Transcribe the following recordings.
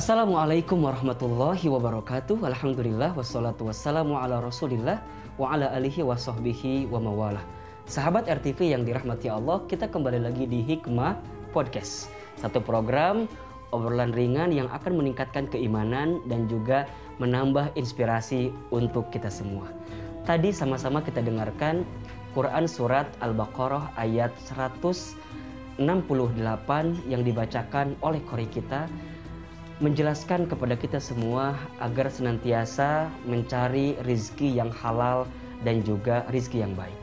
Assalamualaikum warahmatullahi wabarakatuh. Alhamdulillah wassalatu wassalamu ala Rasulillah wa ala alihi wa sahbihi wa mawalah. Sahabat RTV yang dirahmati Allah, kita kembali lagi di Hikmah Podcast. Satu program obrolan ringan yang akan meningkatkan keimanan dan juga menambah inspirasi untuk kita semua. Tadi sama-sama kita dengarkan Quran surat Al-Baqarah ayat 168 yang dibacakan oleh kori kita menjelaskan kepada kita semua agar senantiasa mencari rizki yang halal dan juga rizki yang baik.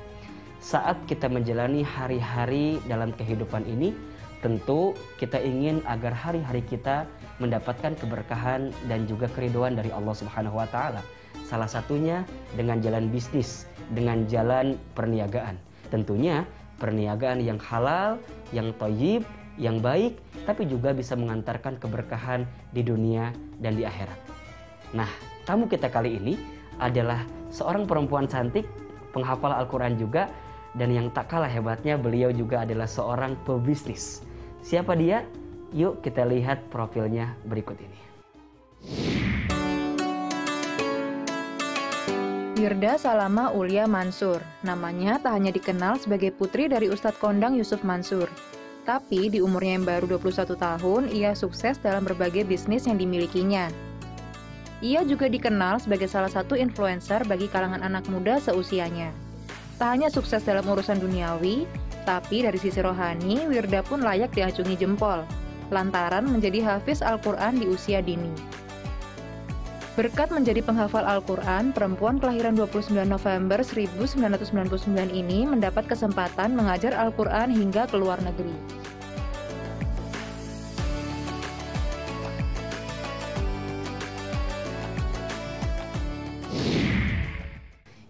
Saat kita menjalani hari-hari dalam kehidupan ini, tentu kita ingin agar hari-hari kita mendapatkan keberkahan dan juga keriduan dari Allah Subhanahu wa taala. Salah satunya dengan jalan bisnis, dengan jalan perniagaan. Tentunya perniagaan yang halal, yang toyib, yang baik, tapi juga bisa mengantarkan keberkahan di dunia dan di akhirat. Nah, tamu kita kali ini adalah seorang perempuan cantik, penghafal Al-Quran juga, dan yang tak kalah hebatnya beliau juga adalah seorang pebisnis. Siapa dia? Yuk kita lihat profilnya berikut ini. Wirda Salama Ulia Mansur. Namanya tak hanya dikenal sebagai putri dari Ustadz Kondang Yusuf Mansur, tapi di umurnya yang baru 21 tahun, ia sukses dalam berbagai bisnis yang dimilikinya. Ia juga dikenal sebagai salah satu influencer bagi kalangan anak muda seusianya. Tak hanya sukses dalam urusan duniawi, tapi dari sisi rohani, Wirda pun layak diacungi jempol, lantaran menjadi hafiz Al-Quran di usia dini. Berkat menjadi penghafal Al-Quran, perempuan kelahiran 29 November 1999 ini mendapat kesempatan mengajar Al-Quran hingga ke luar negeri.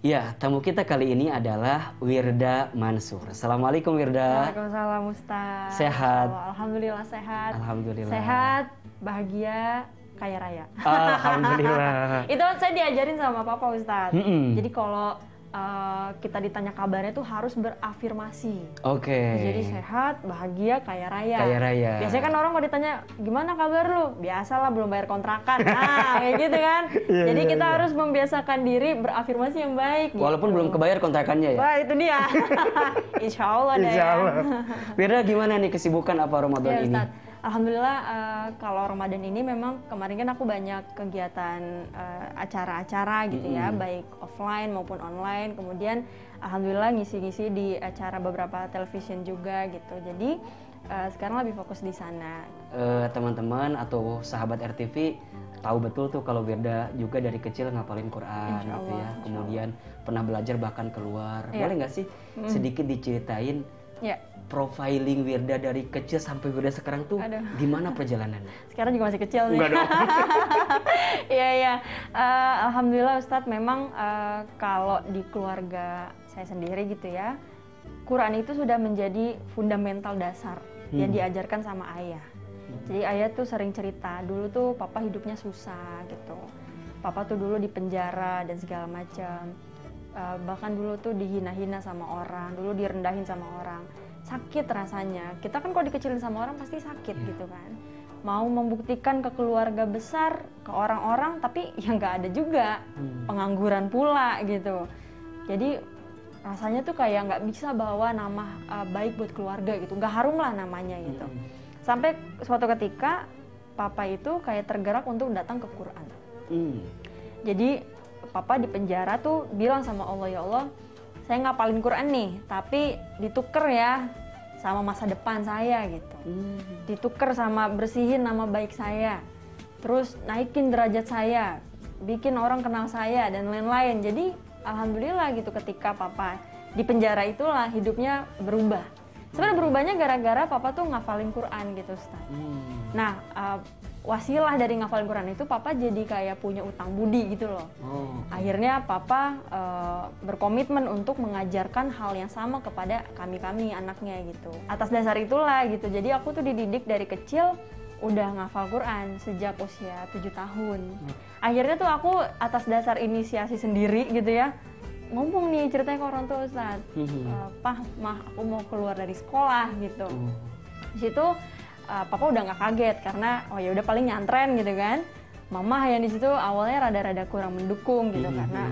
Ya, tamu kita kali ini adalah Wirda Mansur. Assalamualaikum Wirda. Waalaikumsalam Ustaz. Sehat. Alhamdulillah sehat. Alhamdulillah. Sehat, bahagia, kaya raya. Alhamdulillah. Itu saya diajarin sama papa Ustaz. Mm -mm. Jadi kalau uh, kita ditanya kabarnya tuh harus berafirmasi. Oke. Jadi sehat, bahagia, kaya raya. Kaya raya. Biasanya kan orang kalau ditanya gimana kabar lu, biasalah belum bayar kontrakan. Nah, kayak gitu kan. Iya, Jadi iya, kita iya. harus membiasakan diri berafirmasi yang baik. Walaupun gitu. belum kebayar kontrakannya ya. Wah itu dia. Insya Allah deh Insya ya. Allah. Wirda gimana nih kesibukan apa Ramadan Ya ini? Alhamdulillah eh, kalau Ramadan ini memang kemarin kan aku banyak kegiatan eh, acara-acara gitu ya, Mm-mm. baik offline maupun online. Kemudian Alhamdulillah ngisi-ngisi di acara beberapa television juga gitu. Jadi eh, sekarang lebih fokus di sana. Teman-teman atau sahabat RTV tahu betul tuh kalau Wirda juga dari kecil ngapalin Quran gitu ya. Kemudian pernah belajar bahkan keluar. Iya. Boleh nggak sih sedikit diceritain Ya, profiling Wirda dari kecil sampai Wirda sekarang tuh Aduh. gimana perjalanannya? sekarang juga masih kecil nih. Enggak dong. Iya iya. Eh, Alhamdulillah Ustadz memang eh, kalau di keluarga saya sendiri gitu ya, Quran itu sudah menjadi fundamental dasar yang Hmm. diajarkan sama ayah. Jadi ayah tuh sering cerita dulu tuh papa hidupnya susah gitu. Papa tuh dulu di penjara dan segala macam. Eh, bahkan dulu tuh dihina-hina sama orang, dulu direndahin sama orang. Sakit rasanya. Kita kan kalau dikecilin sama orang pasti sakit Iya. gitu kan. Mau membuktikan ke keluarga besar, ke orang-orang, tapi ya nggak ada juga. Hmm. Pengangguran pula gitu. Jadi rasanya tuh kayak nggak bisa bawa nama uh, baik buat keluarga gitu. Nggak harum lah namanya gitu. Hmm. Sampai suatu ketika papa itu kayak tergerak untuk datang ke Quran. Hmm. Jadi papa di penjara tuh bilang sama Allah ya Allah, saya ngapalin Quran nih, tapi dituker ya sama masa depan saya gitu. Hmm. Dituker sama bersihin nama baik saya. Terus naikin derajat saya, bikin orang kenal saya dan lain-lain. Jadi alhamdulillah gitu ketika papa di penjara itulah hidupnya berubah. Sebenarnya berubahnya gara-gara papa tuh ngafalin Quran gitu, Ustaz. Hmm. Nah, uh, wasilah dari ngafalin Quran itu papa jadi kayak punya utang budi gitu loh. Oh. Akhirnya papa uh, berkomitmen untuk mengajarkan hal yang sama kepada kami-kami anaknya gitu. Atas dasar itulah gitu. Jadi aku tuh dididik dari kecil udah ngafal Quran sejak usia 7 tahun. Akhirnya tuh aku atas dasar inisiasi sendiri gitu ya. Ngomong nih ceritanya ke orang tua Ustaz. Mhm. "Eh, Pah, mah aku mau keluar dari sekolah gitu Oh. di situ uh, papa udah nggak kaget karena oh ya udah paling nyantren gitu kan mama yang di situ awalnya rada-rada kurang mendukung gitu Mhm. karena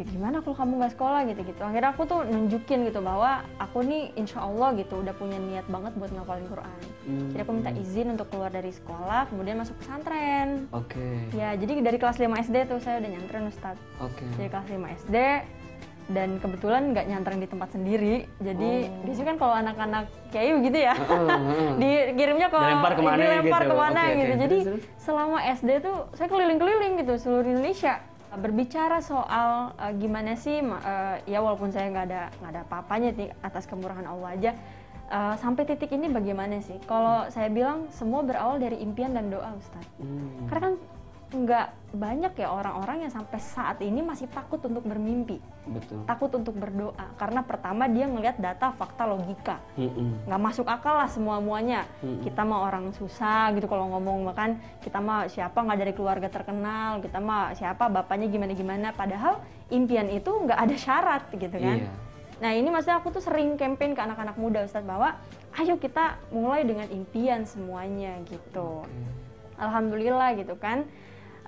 ya gimana kalau kamu nggak sekolah gitu gitu akhirnya aku tuh nunjukin gitu bahwa aku nih insya Allah gitu udah punya niat banget buat ngapalin Quran Hmm. jadi aku minta izin untuk keluar dari sekolah kemudian masuk pesantren Oke. ya jadi dari kelas 5 SD tuh saya udah nyantren Ustadz Oke. dari kelas 5 SD dan kebetulan nggak nyantren di tempat sendiri jadi Oh. biasanya kan kalau anak-anak kiai begitu ya Heeh, heeh. dikirimnya ke Dilempar ke mana dilempar gitu. ke mana Oke, oke. gitu jadi Terus, terus? selama SD tuh saya keliling-keliling gitu seluruh Indonesia berbicara soal uh, gimana sih uh, ya walaupun saya nggak ada nggak ada apa-apanya nih atas kemurahan Allah aja uh, sampai titik ini bagaimana sih kalau saya bilang semua berawal dari impian dan doa Ustadz Hmm. karena kan nggak banyak ya orang-orang yang sampai saat ini masih takut untuk bermimpi Betul. takut untuk berdoa karena pertama dia ngelihat data fakta logika Mm-mm. nggak masuk akal lah semua muanya Mm-mm. kita mah orang susah gitu kalau ngomong makan kita mah siapa nggak dari keluarga terkenal kita mah siapa bapaknya gimana gimana padahal impian itu nggak ada syarat gitu kan Iya. nah ini maksudnya aku tuh sering campaign ke anak-anak muda Ustadz bahwa ayo kita mulai dengan impian semuanya gitu Oke. alhamdulillah gitu kan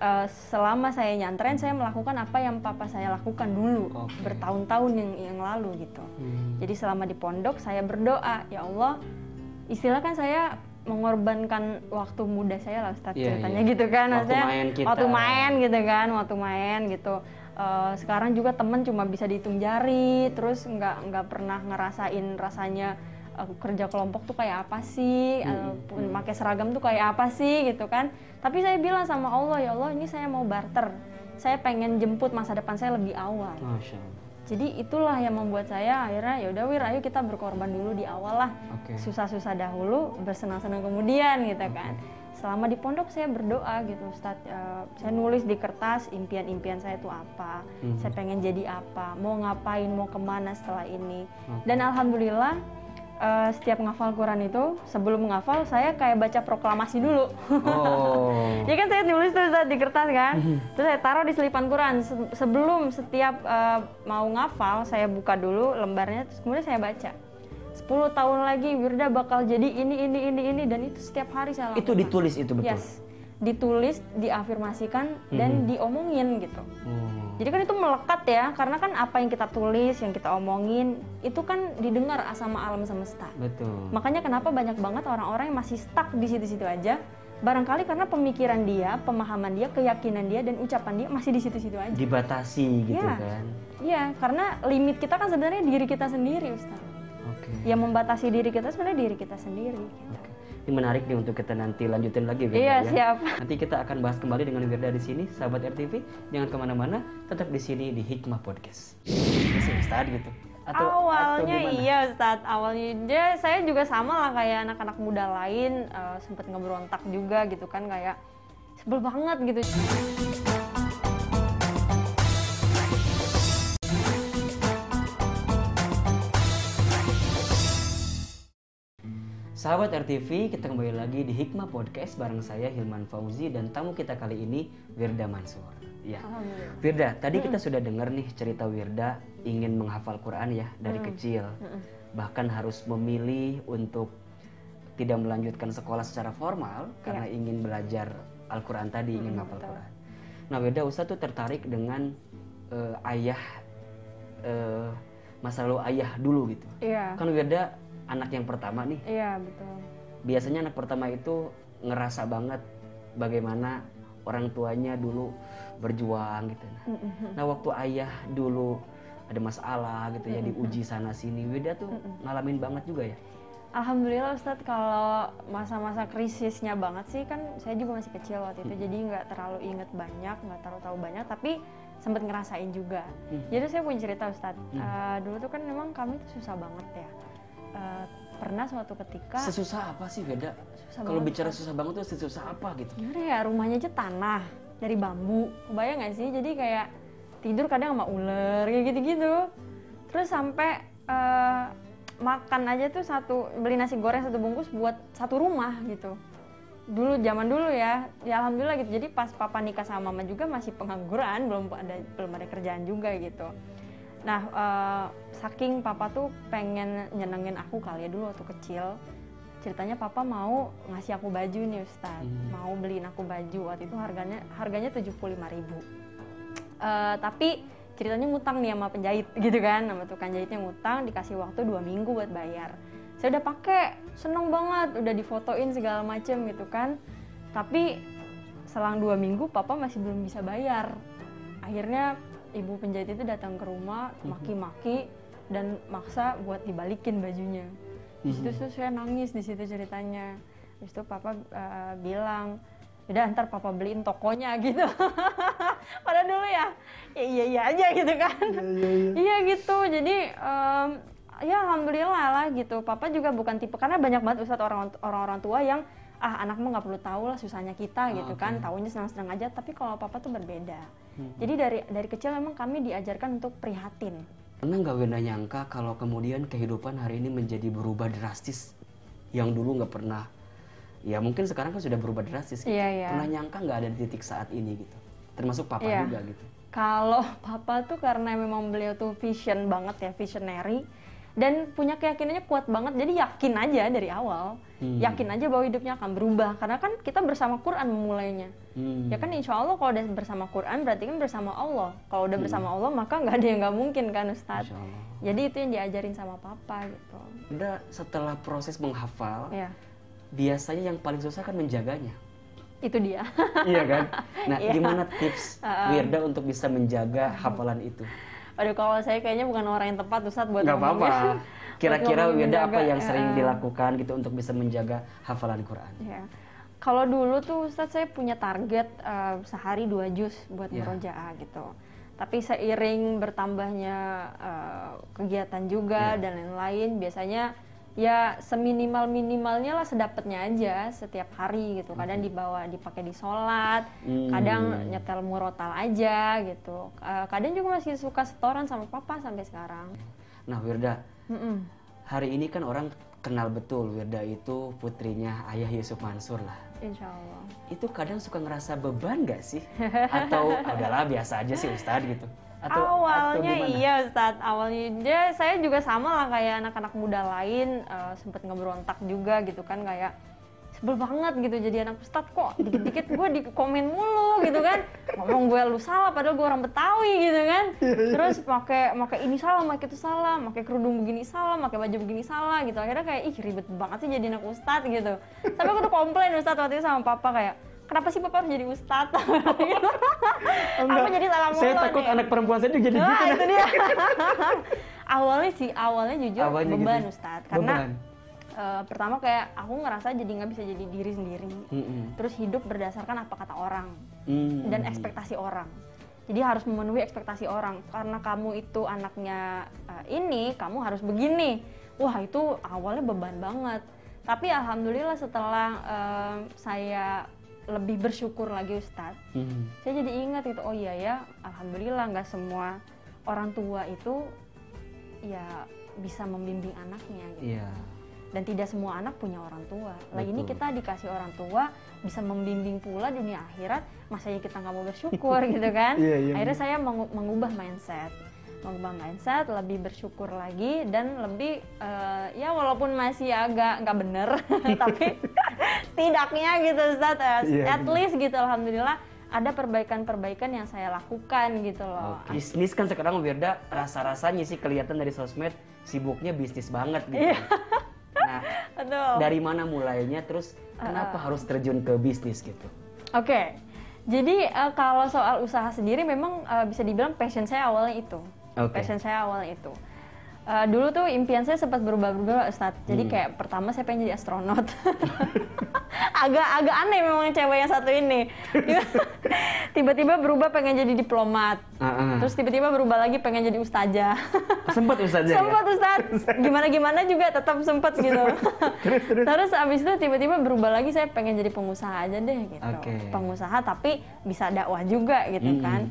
Eh, selama saya nyantren saya melakukan apa yang papa saya lakukan dulu Oke. bertahun-tahun yang yang lalu gitu Hmm. jadi selama di pondok saya berdoa, ya Allah, istilah kan saya mengorbankan waktu muda saya lah Ustadz Iya, ceritanya iya. gitu kan Waktu main kita. waktu main gitu kan waktu main gitu Eh, sekarang juga temen cuma bisa dihitung jari terus nggak nggak pernah ngerasain rasanya kerja kelompok tuh kayak apa sih? Pun pakai seragam tuh kayak apa sih gitu kan? Tapi saya bilang sama Allah ya Allah ini saya mau barter. Saya pengen jemput masa depan saya lebih awal. Masya Allah. jadi itulah yang membuat saya akhirnya ya udah Wir ayo kita berkorban dulu di awal lah. Oke. susah-susah dahulu bersenang-senang kemudian gitu kan. Selama di pondok saya berdoa gitu Ustadz Eh, saya nulis di kertas impian-impian saya itu apa? Mhm. saya pengen jadi apa? Mau ngapain? Mau ke mana setelah ini? Oke. dan alhamdulillah eh, setiap ngafal Quran itu sebelum menghafal saya kayak baca proklamasi dulu Oh. Ya kan saya nulis tuh Ustaz, di kertas kan, terus saya taruh di selipan Quran. Se- sebelum setiap eh, mau ngafal, saya buka dulu lembarnya, terus kemudian saya baca. 10 tahun lagi Wirda bakal jadi ini, ini, ini, ini, dan itu setiap hari saya Itu lakukan. ditulis itu betul. Yes, ditulis, diafirmasikan, dan diomongin gitu. Oh. Jadi kan itu melekat ya, karena kan apa yang kita tulis, yang kita omongin, itu kan didengar sama alam semesta. Betul. Makanya kenapa banyak banget orang-orang yang masih stuck di situ-situ aja. Barangkali karena pemikiran dia, pemahaman dia, keyakinan dia, dan ucapan dia masih di situ-situ aja. Dibatasi gitu Iya. kan. Iya, karena limit kita kan sebenarnya diri kita sendiri, Ustaz. Oke. Yang membatasi diri kita sebenarnya diri kita sendiri. gitu. Oke. Ini menarik nih untuk kita nanti lanjutin lagi Wirda Iya, ya. siap. Nanti kita akan bahas kembali dengan Wirda di sini, sahabat RTV. Jangan ke mana-mana, tetap di sini di Hikmah Podcast. Bisa Ustaz gitu. Atau, Awalnya atau gimana? iya Ustadz, awalnya dia, saya juga sama lah kayak anak-anak muda lain, eh, sempet ngeberontak juga gitu kan kayak sebel banget gitu. Sahabat RTV, kita kembali lagi di Hikmah Podcast bareng saya Hilman Fauzi dan tamu kita kali ini Wirda Mansur. Ya. Wirda, tadi kita sudah dengar nih cerita Wirda ingin menghafal Quran ya dari kecil. Bahkan harus memilih untuk tidak melanjutkan sekolah secara formal karena ingin belajar Al-Quran tadi, ingin menghafal Quran. Nah, Wirda Ustaz tuh tertarik dengan eh, ayah eh, masa lalu ayah dulu gitu. Iya, Kan Wirda anak yang pertama nih. iya betul. Biasanya anak pertama itu ngerasa banget bagaimana orang tuanya dulu berjuang gitu. Nah, Nah waktu ayah dulu ada masalah gitu ya diuji sana sini, Wida tuh ngalamin banget juga ya. Alhamdulillah Ustadz kalau masa-masa krisisnya banget sih kan saya juga masih kecil waktu itu jadi nggak terlalu inget banyak nggak terlalu tahu banyak tapi sempat ngerasain juga. Jadi saya punya cerita Ustadz. Eh, dulu tuh kan memang kami tuh susah banget ya Eh, pernah suatu ketika Sesusah apa sih? Susah Kalau bicara susah banget tuh sesusah apa gitu? gimana ya rumahnya aja tanah dari bambu. Kebayang nggak sih? Jadi kayak tidur kadang sama ular kayak gitu-gitu. Terus sampai eh, makan aja tuh satu beli nasi goreng satu bungkus buat satu rumah gitu. Dulu zaman dulu ya. Ya alhamdulillah gitu. Jadi pas papa nikah sama mama juga masih pengangguran belum ada belum ada kerjaan juga gitu nah eh, saking papa tuh pengen nyenengin aku kali ya dulu waktu kecil. Ceritanya papa mau ngasih aku baju nih Ustadz Hmm. mau beliin aku baju. Waktu itu harganya harganya 75.000 ribu. Tapi ceritanya ngutang nih sama penjahit gitu kan. Sama tukang jahitnya ngutang dikasih waktu dua minggu buat bayar. Saya udah pakai seneng banget. Udah difotoin segala macem gitu kan. Tapi selang dua minggu papa masih belum bisa bayar. Akhirnya ibu penjahit itu datang ke rumah maki-maki dan maksa buat dibalikin bajunya. Di situ tuh saya nangis di situ ceritanya. Di situ papa eh, bilang udah ntar papa beliin tokonya gitu. Pada dulu ya ya iya iya aja gitu kan. Iya gitu. Jadi em, ya alhamdulillah lah gitu. Papa juga bukan tipe karena banyak banget ustadz orang orang tua yang ah anak mah nggak perlu tahu lah susahnya kita gitu oke. kan taunya senang-senang aja tapi kalau papa tuh berbeda Hmm. jadi dari dari kecil memang kami diajarkan untuk prihatin Pernah nggak Wirda nyangka kalau kemudian kehidupan hari ini menjadi berubah drastis yang dulu nggak pernah ya mungkin sekarang kan sudah berubah drastis gitu. Iya, iya. pernah nyangka nggak ada di titik saat ini gitu termasuk papa Iya. juga gitu Kalau papa tuh karena memang beliau tuh vision banget ya, visionary dan punya keyakinannya kuat banget. Jadi yakin aja dari awal, Hmm. yakin aja bahwa hidupnya akan berubah. Karena kan kita bersama Quran memulainya. Hmm. Ya kan insya Allah kalau udah bersama Quran berarti kan bersama Allah. Kalau udah bersama Allah maka nggak ada yang nggak mungkin kan Ustadz. Jadi itu yang diajarin sama papa gitu. Udah setelah proses menghafal Ya, biasanya yang paling susah kan menjaganya itu dia. iya kan nah Iya. gimana tips Wirda untuk bisa menjaga hafalan itu Aduh kalau saya kayaknya bukan orang yang tepat Ustadz buat nggak apa-apa kira-kira Wirda apa yang sering ya. dilakukan gitu untuk bisa menjaga hafalan Quran Ya. Kalau dulu tuh Ustadz saya punya target eh, sehari dua jus buat Ya. murojaah gitu. Tapi seiring bertambahnya eh, kegiatan juga Ya. dan lain-lain, biasanya ya seminimal minimalnya lah sedapatnya aja setiap hari gitu. Kadang dibawa dipakai di sholat, Hmm. kadang nyetel murotal aja gitu. Eh, kadang juga masih suka setoran sama papa sampai sekarang. nah Wirda Mm-mm. hari ini kan orang kenal betul Wirda itu putrinya ayah Yusuf Mansur lah Insya Allah. itu kadang suka ngerasa beban gak sih atau "Ah, udahlah biasa aja sih Ustadz gitu atau awalnya atau iya Ustadz awalnya dia saya juga sama lah kayak anak-anak muda lain eh, sempet ngeberontak juga gitu kan kayak sebel banget gitu jadi anak Ustadz kok. Dikit-dikit gue di komen mulu gitu kan. Ngomong gue lu salah padahal gue orang Betawi gitu kan. Terus pakai pakai ini salah pakai itu salah pakai kerudung begini salah pakai baju begini salah gitu. Akhirnya kayak ih ribet banget sih jadi anak Ustadz gitu. Tapi aku tuh komplain Ustadz waktu itu sama papa kayak kenapa sih papa harus jadi Ustadz gitu. Enggak, jadi salah saya mulu takut nih. anak perempuan saya juga jadi Nah, gitu itu dia. awalnya sih, awalnya jujur Awalnya beban gitu. Ustadz. Karena Beban. eh, pertama kayak aku ngerasa jadi nggak bisa jadi diri sendiri. Mm-mm. Terus hidup berdasarkan apa kata orang Mm. dan ekspektasi orang. Jadi harus memenuhi ekspektasi orang. Karena kamu itu anaknya eh, ini, kamu harus begini. Wah itu awalnya beban banget. Tapi alhamdulillah setelah eh, saya lebih bersyukur lagi Ustadz, Mm. saya jadi ingat itu oh iya ya alhamdulillah nggak semua orang tua itu ya bisa membimbing anaknya gitu. Iya. dan tidak semua anak punya orang tua. Lah ini kita dikasih orang tua bisa membimbing pula dunia akhirat masanya kita nggak mau bersyukur gitu kan? Iya, iya, akhirnya saya mengu- mengubah mindset. Mengubah mindset lebih bersyukur lagi dan lebih eh, ya walaupun masih agak nggak bener tapi setidaknya gitu Ustaz eh, Iya, at iya. least gitu alhamdulillah ada perbaikan-perbaikan yang saya lakukan gitu loh Oke. Bisnis kan sekarang Wirda rasa-rasanya sih kelihatan dari sosmed sibuknya bisnis banget gitu. Iya. Nah, Aduh. dari mana mulainya terus kenapa harus terjun ke bisnis gitu? Oke, jadi eh, kalau soal usaha sendiri memang eh, bisa dibilang passion saya awalnya itu. Oke. Passion saya awalnya itu. Eh, dulu tuh impian saya sempat berubah-ubah Ustaz. Jadi Hmm. kayak pertama saya pengen jadi astronot. agak agak aneh memang cewek yang satu ini. Tiba-tiba berubah pengen jadi diplomat. Ah. Terus tiba-tiba berubah lagi pengen jadi ustazah. Sempat Ustaz ya? sempat Ustaz. Gimana gimana juga tetap sempat gitu. Terus, terus. Terus abis itu tiba-tiba berubah lagi saya pengen jadi pengusaha aja deh gitu. Oke. Pengusaha tapi bisa dakwah juga gitu Mm-mm. kan.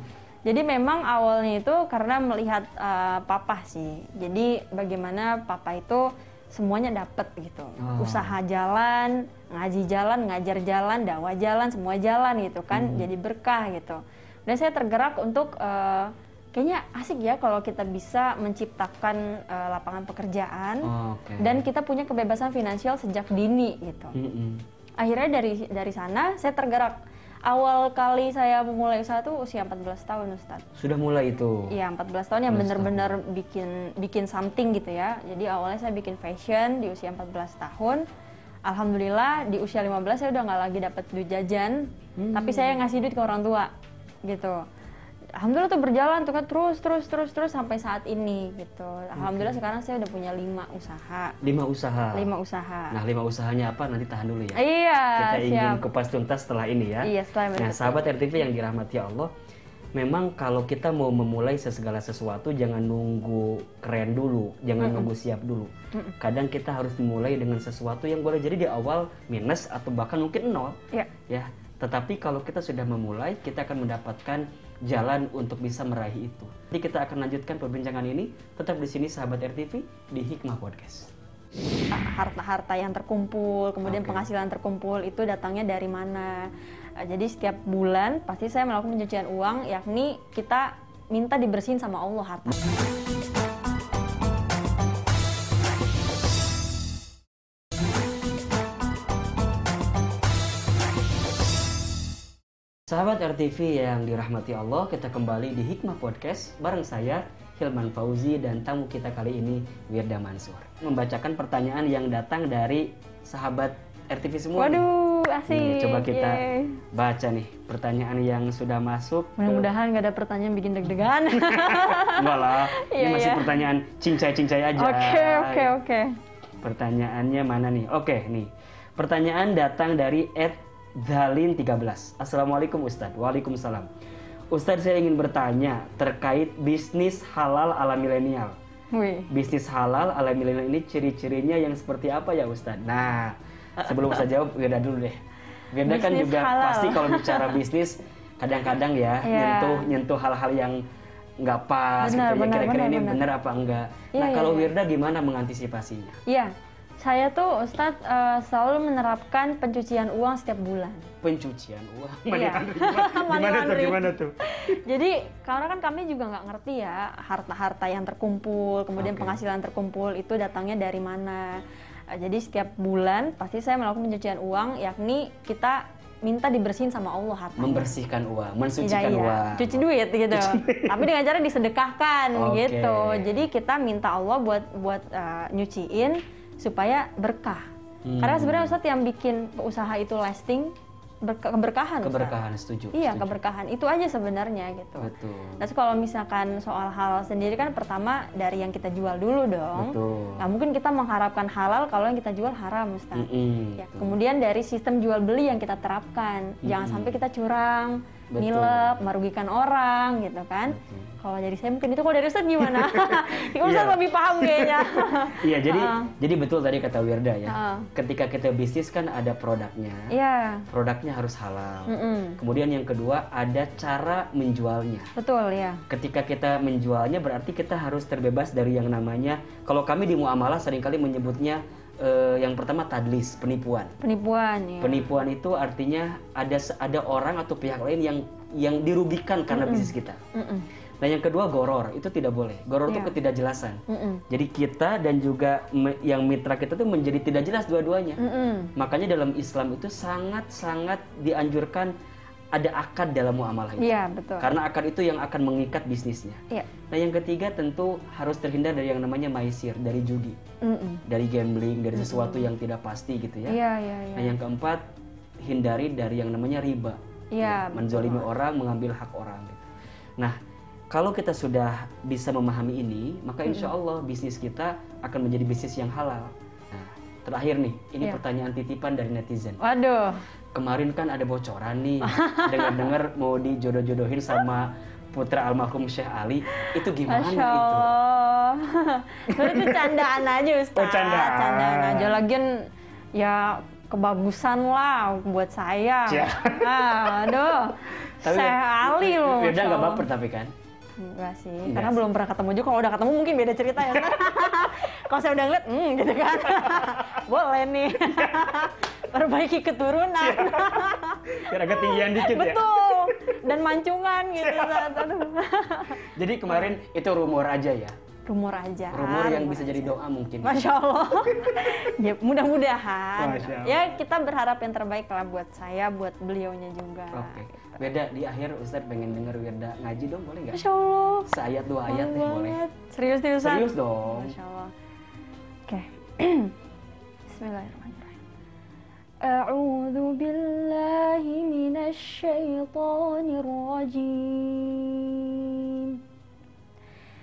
Jadi memang awalnya itu karena melihat eh, papa sih. Jadi bagaimana papa itu semuanya dapet gitu. Oh. Usaha jalan, ngaji jalan, ngajar jalan, dakwah jalan, semua jalan gitu kan. Hmm. Jadi berkah gitu. Dan saya tergerak untuk eh, kayaknya asik ya kalau kita bisa menciptakan eh, lapangan pekerjaan Oke. dan kita punya kebebasan finansial sejak dini gitu. Mm-mm. Akhirnya dari dari sana saya tergerak. Awal kali saya memulai usaha tuh usia 14 tahun Ustadz. Sudah mulai itu. Iya 14 tahun yang 14 bener-bener bikin bikin something gitu ya. Jadi awalnya saya bikin fashion di usia 14 tahun. Alhamdulillah di usia 15 saya udah nggak lagi dapat duit jajan, tapi saya ngasih duit ke orang tua gitu. Alhamdulillah tuh berjalan tuh kan terus terus terus terus sampai saat ini gitu. Alhamdulillah sekarang saya udah punya lima usaha, Lima usaha. lima usaha. Nah, lima usahanya apa? Nanti tahan dulu ya. iya Kita ingin siap. kupas tuntas setelah ini ya. Iya setelah Nah, berikut. sahabat RTV yang dirahmati Allah, memang kalau kita mau memulai segala sesuatu jangan nunggu keren dulu, jangan nunggu siap dulu. Kadang kita harus memulai dengan sesuatu yang boleh jadi di awal minus atau bahkan mungkin nol, Iya. ya. Tetapi kalau kita sudah memulai, kita akan mendapatkan jalan untuk bisa meraih itu. Jadi kita akan lanjutkan perbincangan ini tetap di sini sahabat RTV di Hikmah Podcast. harta-harta yang terkumpul, kemudian Oke. penghasilan terkumpul itu datangnya dari mana. Eh, Jadi setiap bulan pasti saya melakukan pencucian uang, yakni kita minta dibersihin sama Allah harta. Sahabat RTV yang dirahmati Allah, kita kembali di Hikmah Podcast bareng saya Hilman Fauzi dan tamu kita kali ini Wirda Mansur. Membacakan pertanyaan yang datang dari sahabat RTV semua. Waduh, asik. Nih, coba kita Yeay. baca nih pertanyaan yang sudah masuk. Mudah-mudahan nggak ada pertanyaan bikin deg-degan. Enggak lah, ini Iya, masih iya. pertanyaan cincai-cincai aja. Oke, oke, oke. Pertanyaannya mana nih? Oke, nih. Pertanyaan datang dari Ed Dalin 13. Assalamualaikum Ustadz. Waalaikumsalam. Ustadz saya ingin bertanya terkait bisnis halal ala milenial. Wih. Bisnis halal ala milenial ini ciri-cirinya yang seperti apa ya Ustadz? Nah, sebelum saya jawab, Wirda dulu deh. Wirda kan juga halal. pasti kalau bicara bisnis kadang-kadang ya Iya. nyentuh nyentuh hal-hal yang nggak pas Benar, gitu ya kira-kira ini benar. apa enggak. Iya, nah, iya, kalau iya. Wirda gimana mengantisipasinya? Iya, saya tuh Ustadz eh, selalu menerapkan pencucian uang setiap bulan. pencucian uang Iya. Money laundry. gimana, Money gimana tuh gimana tuh Jadi karena kan kami juga nggak ngerti ya harta-harta yang terkumpul, kemudian Oke. penghasilan terkumpul itu datangnya dari mana. Eh, Jadi setiap bulan pasti saya melakukan pencucian uang, yakni kita minta dibersihin sama Allah hartanya. membersihkan uang Iya, mensucikan iya. uang cuci duit gitu. Tapi dengan cara disedekahkan Oke. gitu. Jadi kita minta Allah buat buat eh, nyuciin supaya berkah. Hmm. Karena sebenarnya Ustadz yang bikin usaha itu lasting berke- keberkahan. Ustadz. keberkahan setuju Iya, setuju. keberkahan. Itu aja sebenarnya gitu. betul Terus kalau misalkan soal halal sendiri kan pertama dari yang kita jual dulu dong. betul Nggak mungkin kita mengharapkan halal kalau yang kita jual haram, Ustaz. Mm-mm, Ya, betul. kemudian dari sistem jual beli yang kita terapkan, jangan Mm-mm. sampai kita curang, Betul. nilep, merugikan orang gitu kan. Betul. Kalau dari saya mungkin itu kalau dari Ustaz gimana? Ustaz Iya. lebih paham kayaknya. iya jadi Ah. jadi betul tadi kata Wirda ya Ah. ketika kita bisnis kan ada produknya Iya. produknya harus halal Mm-mm. kemudian yang kedua ada cara menjualnya Betul ya. ketika kita menjualnya berarti kita harus terbebas dari yang namanya kalau kami di muamalah sering kali menyebutnya eh, yang pertama tadlis penipuan Penipuan ya. Penipuan itu artinya ada ada orang atau pihak lain yang yang dirugikan karena bisnis kita. Mm-mm. Nah yang kedua goror itu tidak boleh. Goror itu Iya. ketidakjelasan. Mm-mm. Jadi kita dan juga yang mitra kita itu menjadi tidak jelas dua-duanya. Mm-mm. Makanya dalam Islam itu sangat-sangat dianjurkan ada akad dalam muamalah itu. Iya, betul. Karena akad itu yang akan mengikat bisnisnya. Iya. Nah yang ketiga tentu harus terhindar dari yang namanya maisir, dari judi, Mm-mm. dari gambling, dari sesuatu yang tidak pasti gitu ya. Iya, iya, iya. Nah yang keempat hindari dari yang namanya riba. Iya, Menzolimi orang, mengambil hak orang. gitu. Nah kalau kita sudah bisa memahami ini, maka insya Allah bisnis kita akan menjadi bisnis yang halal. Nah terakhir nih, ini Iya. pertanyaan titipan dari netizen. Waduh. Kemarin kan ada bocoran nih, dengar-dengar mau dijodoh-jodohin sama putra almarhum Syekh Ali. Itu gimana Masya itu? Allah. Sebenarnya itu candaan aja Ustaz. Oh, candaan. aja. Lagian ya kebagusan lah buat saya. Cia. Ah, aduh. Tapi- Saya Ali loh. Beda nggak baper tapi kan? Enggak sih, Enggak karena sih. belum pernah ketemu juga. Kalau udah ketemu mungkin beda cerita ya. Kalau saya udah ngeliat, hmm gitu kan. Boleh nih. Perbaiki keturunan. Biar agak tinggian dikit ya. Betul. dan mancungan gitu aduh. Jadi kemarin itu rumor aja ya. Rumor aja Rumor yang rumor bisa jadi doa mungkin. Masya Allah. ya, mudah-mudahan. Ya kita berharap yang terbaik lah buat saya, buat beliaunya juga. Oke. Beda di akhir Ustadz pengen denger Wirda ngaji dong boleh nggak? Masya Allah. Seayat dua ayat deh boleh. Serius nih Ustaz? Serius dong. Masya Allah. Oke. Bismillahirrahmanirrahim. A'udzu billahi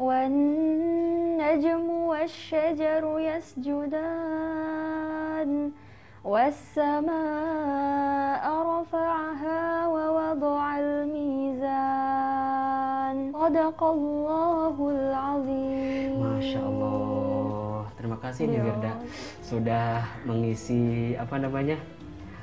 والنجم والشجر يسجدان والسماء رفعها ووضع الميزان صدق الله العظيم Masya Allah. Terima kasih nih Iya. Wirda sudah mengisi apa namanya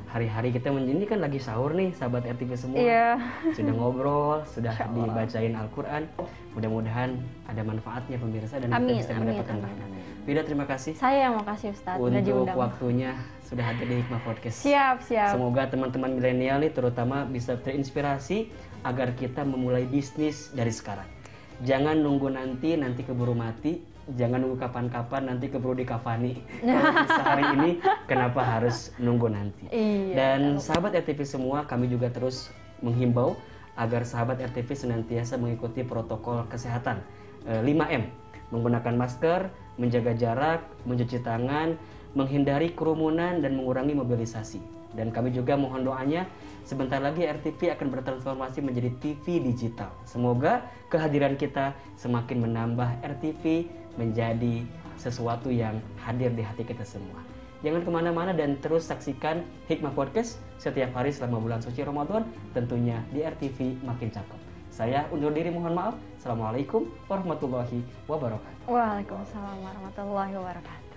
hari-hari kita ini kan lagi sahur nih sahabat RTV semua. Iya. Sudah ngobrol, sudah dibacain Al-Quran. Mudah-mudahan ada manfaatnya pemirsa dan Amin, kita bisa amin, mendapatkan amin. Wirda terima kasih Saya yang makasih Ustaz udah untuk diundang. waktunya sudah hadir di Hikmah Podcast. Siap, siap. Semoga teman-teman milenial nih terutama bisa terinspirasi agar kita memulai bisnis dari sekarang. Jangan nunggu nanti, nanti keburu mati. Jangan nunggu kapan-kapan, nanti keburu dikafani. Hari ini, kenapa harus nunggu nanti? Iya. Dan sahabat RTV semua, kami juga terus menghimbau agar sahabat RTV senantiasa mengikuti protokol kesehatan Eh, 5M. Menggunakan masker, menjaga jarak, mencuci tangan, menghindari kerumunan dan mengurangi mobilisasi. Dan kami juga mohon doanya sebentar lagi RTV akan bertransformasi menjadi TV digital. Semoga kehadiran kita semakin menambah RTV menjadi sesuatu yang hadir di hati kita semua. Jangan ke mana-mana dan terus saksikan Hikmah Podcast setiap hari selama bulan suci Ramadan tentunya di RTV Makin Cakep. Saya undur diri mohon maaf. Assalamualaikum warahmatullahi wabarakatuh. Waalaikumsalam warahmatullahi wabarakatuh.